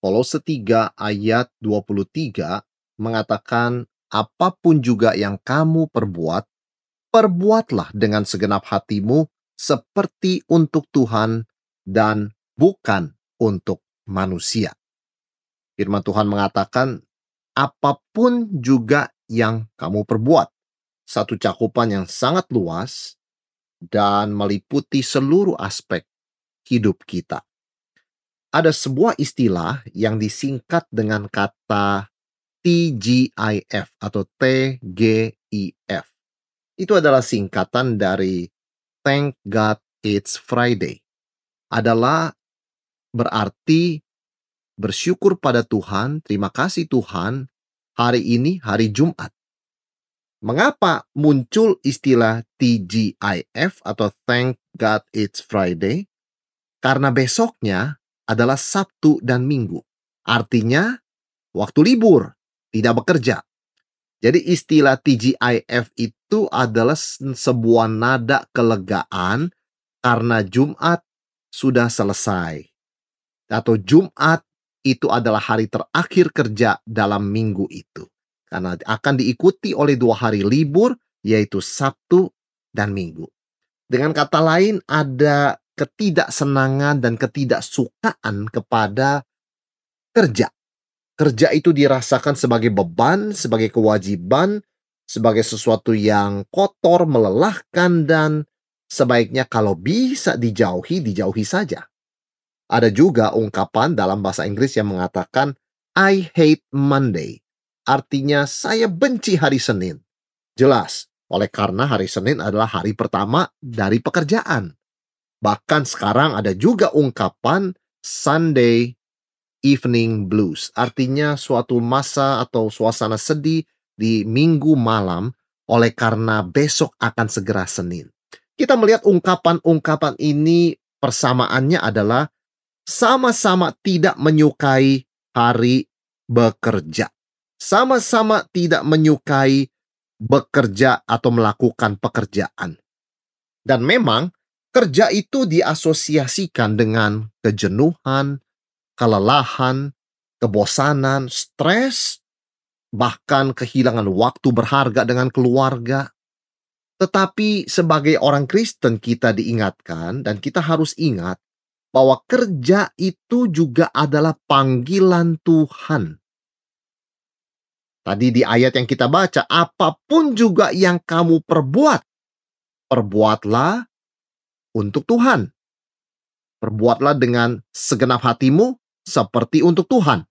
Kolose 3 ayat 23 mengatakan, apa pun juga yang kamu perbuat, perbuatlah dengan segenap hatimu seperti untuk Tuhan dan bukan untuk manusia. Firman Tuhan mengatakan, apa pun juga yang kamu perbuat. Satu cakupan yang sangat luas dan meliputi seluruh aspek hidup kita ada sebuah istilah yang disingkat dengan kata TGIF atau TGIF. Itu adalah singkatan dari Thank God It's Friday. Adalah berarti bersyukur pada Tuhan, terima kasih Tuhan, hari ini hari Jumat. Mengapa muncul istilah TGIF atau Thank God It's Friday? Karena besoknya adalah Sabtu dan Minggu. Artinya, waktu libur, tidak bekerja. Jadi istilah TGIF itu adalah sebuah nada kelegaan karena Jumat sudah selesai. Atau Jumat itu adalah hari terakhir kerja dalam minggu itu. Karena akan diikuti oleh dua hari libur, yaitu Sabtu dan Minggu. Dengan kata lain, ada ketidaksenangan dan ketidaksukaan kepada kerja. Kerja itu dirasakan sebagai beban, sebagai kewajiban, sebagai sesuatu yang kotor, melelahkan, dan sebaiknya kalau bisa dijauhi, dijauhi saja. Ada juga ungkapan dalam bahasa Inggris yang mengatakan, I hate Monday. Artinya, saya benci hari Senin. Jelas, oleh karena hari Senin adalah hari pertama dari pekerjaan. Bahkan sekarang ada juga ungkapan Sunday evening blues. Artinya suatu masa atau suasana sedih di minggu malam oleh karena besok akan segera Senin. Kita melihat ungkapan-ungkapan ini persamaannya adalah sama-sama tidak menyukai hari bekerja. Sama-sama tidak menyukai bekerja atau melakukan pekerjaan. Dan memang Kerja itu diasosiasikan dengan kejenuhan, kelelahan, kebosanan, stres, bahkan kehilangan waktu berharga dengan keluarga. Tetapi sebagai orang Kristen kita diingatkan dan kita harus ingat bahwa kerja itu juga adalah panggilan Tuhan. Tadi di ayat yang kita baca, apa pun juga yang kamu perbuat, perbuatlah untuk Tuhan. Perbuatlah dengan segenap hatimu seperti untuk Tuhan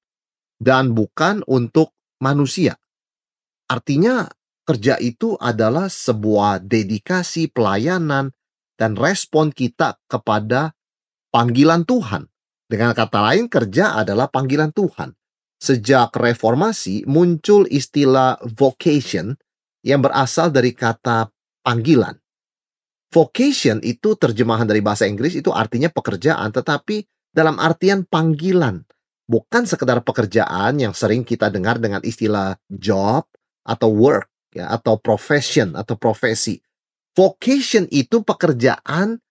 dan bukan untuk manusia. Artinya, kerja itu adalah sebuah dedikasi pelayanan dan respon kita kepada panggilan Tuhan. Dengan kata lain, kerja adalah panggilan Tuhan. Sejak reformasi muncul istilah vocation yang berasal dari kata panggilan. Vocation itu terjemahan dari bahasa Inggris itu artinya pekerjaan, tetapi dalam artian panggilan. Bukan sekedar pekerjaan yang sering kita dengar dengan istilah job atau work ya atau profession atau profesi. Vocation itu pekerjaan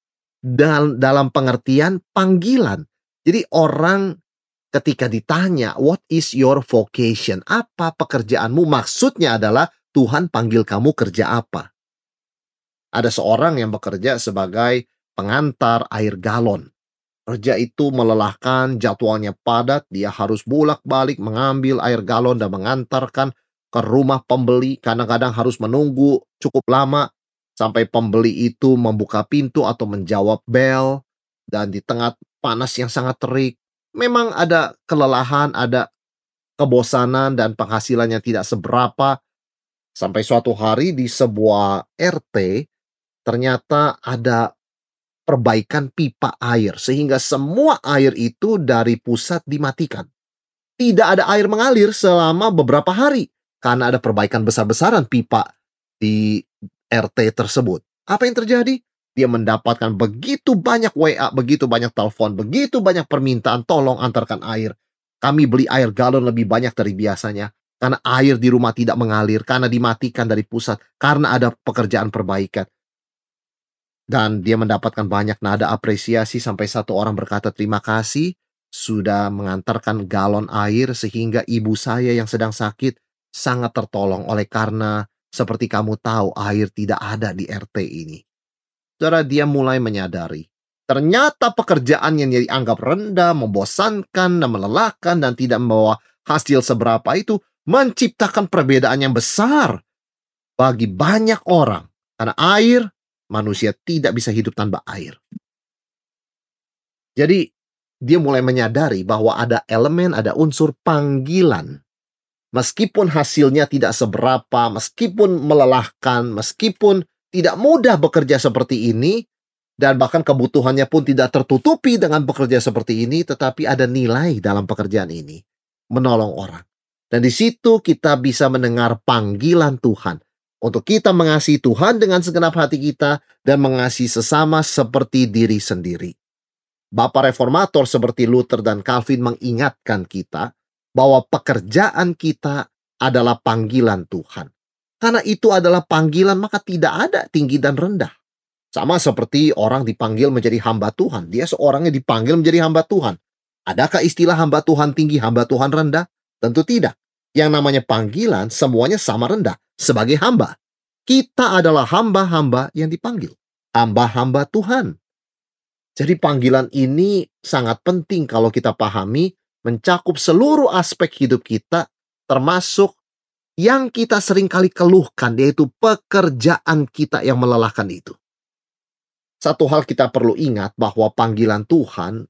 dalam pengertian panggilan. Jadi orang ketika ditanya what is your vocation? Apa pekerjaanmu? Maksudnya adalah Tuhan panggil kamu kerja apa? Ada seorang yang bekerja sebagai pengantar air galon. Kerja itu melelahkan, jadwalnya padat, dia harus bolak-balik mengambil air galon dan mengantarkan ke rumah pembeli. Kadang-kadang harus menunggu cukup lama sampai pembeli itu membuka pintu atau menjawab bel. Dan di tengah panas yang sangat terik, memang ada kelelahan, ada kebosanan dan penghasilannya tidak seberapa. Sampai suatu hari di sebuah RT, ternyata ada perbaikan pipa air sehingga semua air itu dari pusat dimatikan. tidak ada air mengalir selama beberapa hari karena ada perbaikan besar-besaran pipa di RT tersebut. Apa yang terjadi? Dia mendapatkan begitu banyak WA, begitu banyak telepon, begitu banyak permintaan tolong antarkan air. Kami beli air galon lebih banyak dari biasanya karena air di rumah tidak mengalir, karena dimatikan dari pusat, karena ada pekerjaan perbaikan. Dan dia mendapatkan banyak nada apresiasi sampai satu orang berkata terima kasih sudah mengantarkan galon air sehingga ibu saya yang sedang sakit sangat tertolong oleh karena seperti kamu tahu air tidak ada di RT ini. Saudara dia mulai menyadari ternyata pekerjaan yang dia dianggap rendah, membosankan, dan melelahkan dan tidak membawa hasil seberapa itu menciptakan perbedaan yang besar bagi banyak orang. Karena air, manusia tidak bisa hidup tanpa air. Jadi dia mulai menyadari bahwa ada elemen, ada unsur panggilan. Meskipun hasilnya tidak seberapa, meskipun melelahkan, meskipun tidak mudah bekerja seperti ini, dan bahkan kebutuhannya pun tidak tertutupi dengan bekerja seperti ini, tetapi ada nilai dalam pekerjaan ini, menolong orang. Dan di situ kita bisa mendengar panggilan Tuhan untuk kita mengasihi Tuhan dengan segenap hati kita dan mengasihi sesama seperti diri sendiri. Bapak reformator seperti Luther dan Calvin mengingatkan kita bahwa pekerjaan kita adalah panggilan Tuhan. Karena itu adalah panggilan maka tidak ada tinggi dan rendah. Sama seperti orang dipanggil menjadi hamba Tuhan. Dia seorang yang dipanggil menjadi hamba Tuhan. Adakah istilah hamba Tuhan tinggi, hamba Tuhan rendah? Tentu tidak. Yang namanya panggilan semuanya sama rendah sebagai hamba. Kita adalah hamba-hamba yang dipanggil. Hamba-hamba Tuhan. Jadi panggilan ini sangat penting kalau kita pahami mencakup seluruh aspek hidup kita termasuk yang kita sering kali keluhkan yaitu pekerjaan kita yang melelahkan itu. Satu hal kita perlu ingat bahwa panggilan Tuhan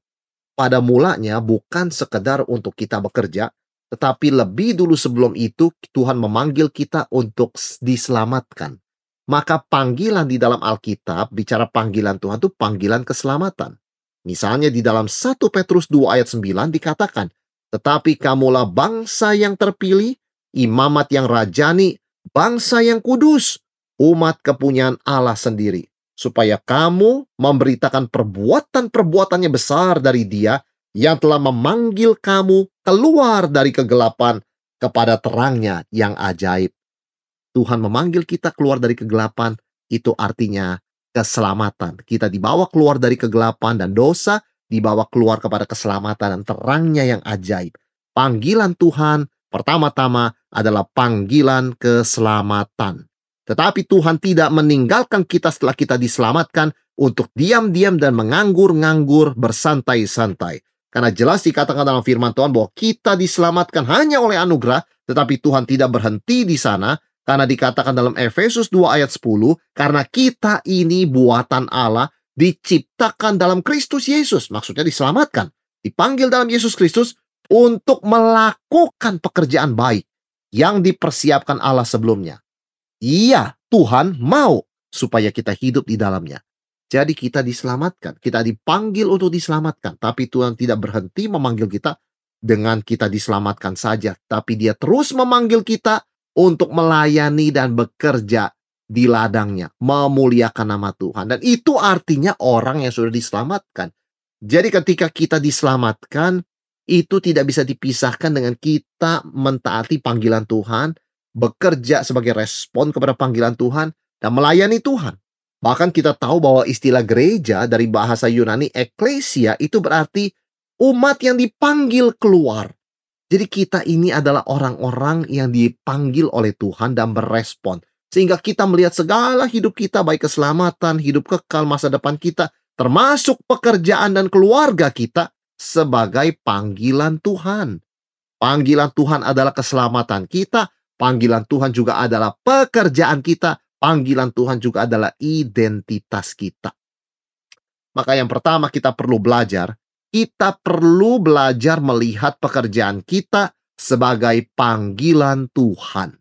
pada mulanya bukan sekedar untuk kita bekerja, tetapi lebih dulu sebelum itu Tuhan memanggil kita untuk diselamatkan. Maka panggilan di dalam Alkitab, bicara panggilan Tuhan itu panggilan keselamatan. Misalnya di dalam 1 Petrus 2 ayat 9 dikatakan, Tetapi kamulah bangsa yang terpilih, imamat yang rajani, bangsa yang kudus, umat kepunyaan Allah sendiri. Supaya kamu memberitakan perbuatan-perbuatannya besar dari dia yang telah memanggil kamu keluar dari kegelapan kepada terangnya yang ajaib. Tuhan memanggil kita keluar dari kegelapan, itu artinya keselamatan. Kita dibawa keluar dari kegelapan dan dosa, dibawa keluar kepada keselamatan dan terangnya yang ajaib. Panggilan Tuhan pertama-tama adalah panggilan keselamatan. Tetapi Tuhan tidak meninggalkan kita setelah kita diselamatkan untuk diam-diam dan menganggur-nganggur bersantai-santai. Karena jelas dikatakan dalam firman Tuhan bahwa kita diselamatkan hanya oleh anugerah, tetapi Tuhan tidak berhenti di sana, karena dikatakan dalam Efesus 2 ayat 10, karena kita ini buatan Allah, diciptakan dalam Kristus Yesus. Maksudnya diselamatkan. Dipanggil dalam Yesus Kristus untuk melakukan pekerjaan baik yang dipersiapkan Allah sebelumnya. Iya, Tuhan mau supaya kita hidup di dalamnya. Jadi kita diselamatkan, kita dipanggil untuk diselamatkan, tapi Tuhan tidak berhenti memanggil kita dengan kita diselamatkan saja, tapi Dia terus memanggil kita untuk melayani dan bekerja di ladangnya, memuliakan nama Tuhan. Dan itu artinya orang yang sudah diselamatkan. Jadi ketika kita diselamatkan, itu tidak bisa dipisahkan dengan kita mentaati panggilan Tuhan, bekerja sebagai respon kepada panggilan Tuhan, dan melayani Tuhan. Bahkan kita tahu bahwa istilah gereja dari bahasa Yunani eklesia itu berarti umat yang dipanggil keluar jadi kita ini adalah orang-orang yang dipanggil oleh Tuhan dan berespon. Sehingga kita melihat segala hidup kita, baik keselamatan, hidup kekal, masa depan kita, termasuk pekerjaan dan keluarga kita, sebagai panggilan Tuhan. Panggilan Tuhan adalah keselamatan kita, panggilan Tuhan juga adalah pekerjaan kita, panggilan Tuhan juga adalah identitas kita. Maka yang pertama kita perlu belajar kita perlu belajar melihat pekerjaan kita sebagai panggilan Tuhan.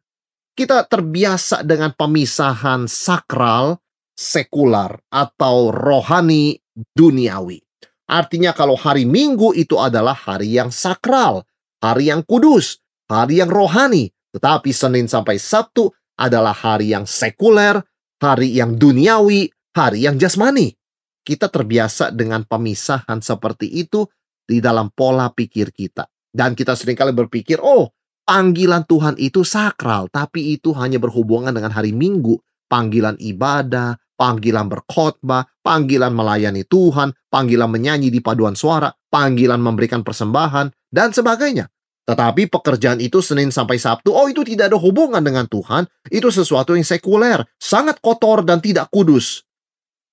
Kita terbiasa dengan pemisahan sakral, sekular, atau rohani duniawi. Artinya kalau hari Minggu itu adalah hari yang sakral. hari yang kudus, hari yang rohani. Tetapi Senin sampai Sabtu adalah hari yang sekuler, hari yang duniawi, hari yang jasmani. Kita terbiasa dengan pemisahan seperti itu di dalam pola pikir kita. Dan kita sering kali berpikir, oh panggilan Tuhan itu sakral, tapi itu hanya berhubungan dengan hari Minggu. Panggilan ibadah, panggilan berkhotbah, panggilan melayani Tuhan, panggilan menyanyi di paduan suara, panggilan memberikan persembahan, dan sebagainya. Tetapi pekerjaan itu Senin sampai Sabtu, oh itu tidak ada hubungan dengan Tuhan, itu sesuatu yang sekuler, sangat kotor dan tidak kudus.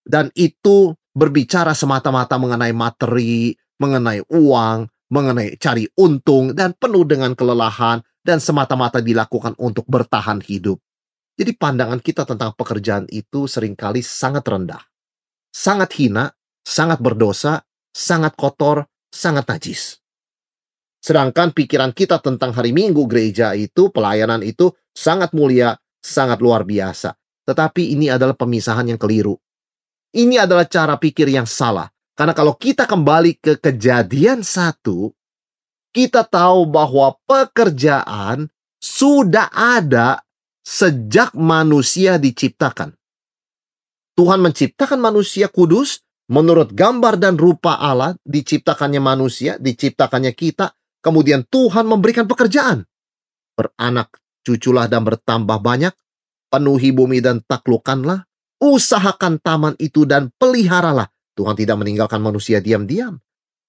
Dan itu berbicara semata-mata mengenai materi, mengenai uang, mengenai cari untung dan penuh dengan kelelahan dan semata-mata dilakukan untuk bertahan hidup. Jadi pandangan kita tentang pekerjaan itu sering kali sangat rendah. Sangat hina, sangat berdosa, sangat kotor, sangat najis. Sedangkan pikiran kita tentang hari Minggu gereja itu, pelayanan itu sangat mulia, sangat luar biasa. Tetapi ini adalah pemisahan yang keliru. Ini adalah cara pikir yang salah. Karena kalau kita kembali ke kejadian satu, kita tahu bahwa pekerjaan sudah ada sejak manusia diciptakan. Tuhan menciptakan manusia kudus menurut gambar dan rupa Allah, diciptakannya manusia, diciptakannya kita, kemudian Tuhan memberikan pekerjaan. Beranak cuculah dan bertambah banyak, penuhi bumi dan taklukkanlah, usahakan taman itu dan peliharalah Tuhan tidak meninggalkan manusia diam-diam.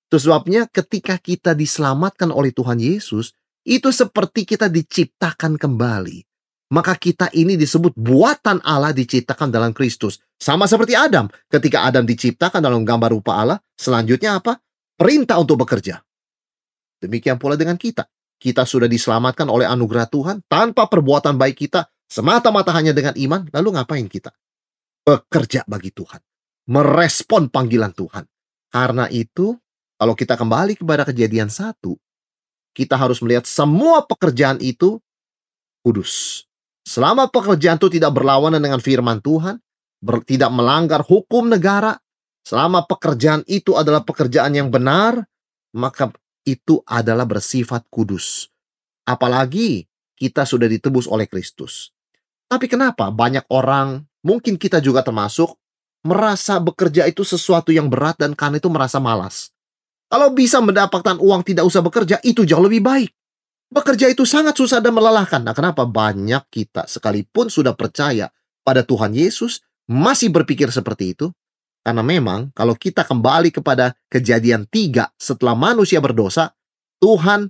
Itu sebabnya ketika kita diselamatkan oleh Tuhan Yesus, itu seperti kita diciptakan kembali. Maka kita ini disebut buatan Allah diciptakan dalam Kristus. Sama seperti Adam. Ketika Adam diciptakan dalam gambar rupa Allah, selanjutnya apa? Perintah untuk bekerja. Demikian pula dengan kita. Kita sudah diselamatkan oleh anugerah Tuhan tanpa perbuatan baik kita, semata-mata hanya dengan iman, lalu ngapain kita? Bekerja bagi Tuhan merespon panggilan Tuhan. Karena itu, kalau kita kembali kepada kejadian satu, kita harus melihat semua pekerjaan itu kudus. Selama pekerjaan itu tidak berlawanan dengan firman Tuhan, ber, tidak melanggar hukum negara, selama pekerjaan itu adalah pekerjaan yang benar, maka itu adalah bersifat kudus. Apalagi kita sudah ditebus oleh Kristus. Tapi kenapa banyak orang, mungkin kita juga termasuk, merasa bekerja itu sesuatu yang berat dan karena itu merasa malas. Kalau bisa mendapatkan uang tidak usah bekerja, itu jauh lebih baik. Bekerja itu sangat susah dan melelahkan. Nah, kenapa banyak kita sekalipun sudah percaya pada Tuhan Yesus masih berpikir seperti itu? Karena memang kalau kita kembali kepada kejadian tiga setelah manusia berdosa, Tuhan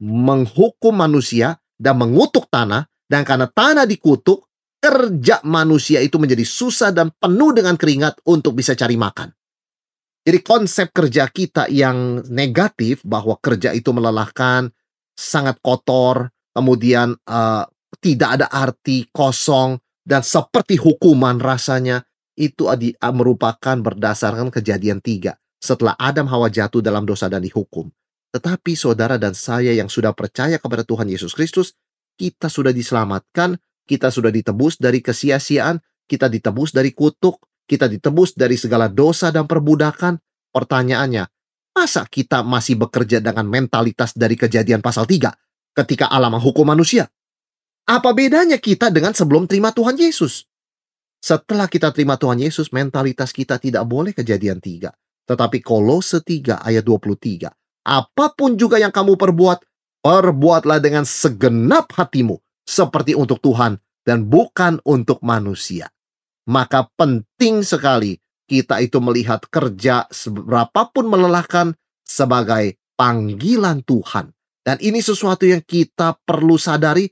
menghukum manusia dan mengutuk tanah, dan karena tanah dikutuk, kerja manusia itu menjadi susah dan penuh dengan keringat untuk bisa cari makan. Jadi konsep kerja kita yang negatif bahwa kerja itu melelahkan, sangat kotor, kemudian uh, tidak ada arti, kosong, dan seperti hukuman rasanya, itu adi, merupakan berdasarkan kejadian tiga. Setelah Adam Hawa jatuh dalam dosa dan dihukum. Tetapi saudara dan saya yang sudah percaya kepada Tuhan Yesus Kristus, kita sudah diselamatkan kita sudah ditebus dari kesia-siaan, kita ditebus dari kutuk, kita ditebus dari segala dosa dan perbudakan. Pertanyaannya, masa kita masih bekerja dengan mentalitas dari kejadian pasal 3 ketika Allah menghukum manusia? Apa bedanya kita dengan sebelum terima Tuhan Yesus? Setelah kita terima Tuhan Yesus, mentalitas kita tidak boleh kejadian 3. Tetapi Kolose 3 ayat 23. Apa pun juga yang kamu perbuat, perbuatlah dengan segenap hatimu seperti untuk Tuhan dan bukan untuk manusia. Maka penting sekali kita itu melihat kerja seberapapun melelahkan sebagai panggilan Tuhan. Dan ini sesuatu yang kita perlu sadari.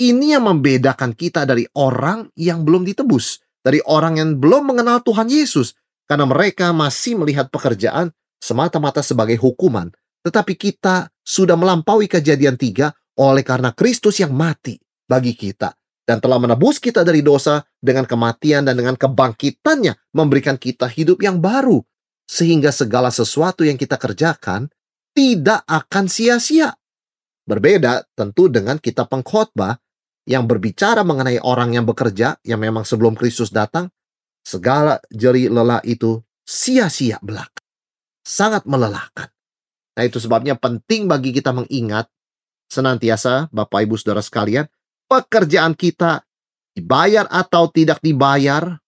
Ini yang membedakan kita dari orang yang belum ditebus. Dari orang yang belum mengenal Tuhan Yesus. Karena mereka masih melihat pekerjaan semata-mata sebagai hukuman. Tetapi kita sudah melampaui kejadian tiga oleh karena Kristus yang mati bagi kita dan telah menebus kita dari dosa dengan kematian dan dengan kebangkitannya memberikan kita hidup yang baru sehingga segala sesuatu yang kita kerjakan tidak akan sia-sia. Berbeda tentu dengan kita pengkhotbah yang berbicara mengenai orang yang bekerja yang memang sebelum Kristus datang, segala jeri lelah itu sia-sia belaka. Sangat melelahkan. Nah, itu sebabnya penting bagi kita mengingat senantiasa, Bapak Ibu Saudara sekalian, pekerjaan kita dibayar atau tidak dibayar,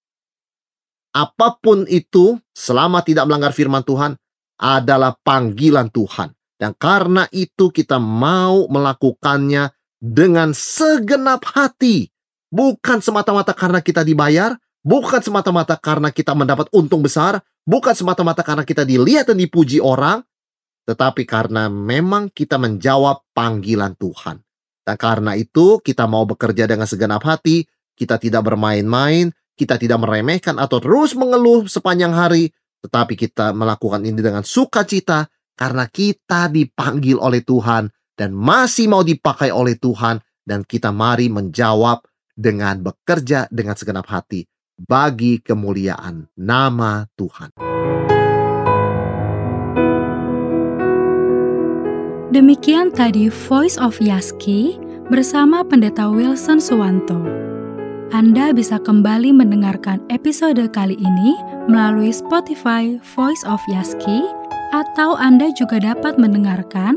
apa pun itu selama tidak melanggar firman Tuhan adalah panggilan Tuhan. Dan karena itu kita mau melakukannya dengan segenap hati. Bukan semata-mata karena kita dibayar, bukan semata-mata karena kita mendapat untung besar, bukan semata-mata karena kita dilihat dan dipuji orang, tetapi karena memang kita menjawab panggilan Tuhan. Dan karena itu kita mau bekerja dengan segenap hati, kita tidak bermain-main, kita tidak meremehkan atau terus mengeluh sepanjang hari, tetapi kita melakukan ini dengan sukacita karena kita dipanggil oleh Tuhan dan masih mau dipakai oleh Tuhan dan kita mari menjawab dengan bekerja dengan segenap hati bagi kemuliaan nama Tuhan. Demikian tadi Voice of Yaski bersama Pendeta Wilson Suwanto. Anda bisa kembali mendengarkan episode kali ini melalui Spotify Voice of Yaski atau Anda juga dapat mendengarkan,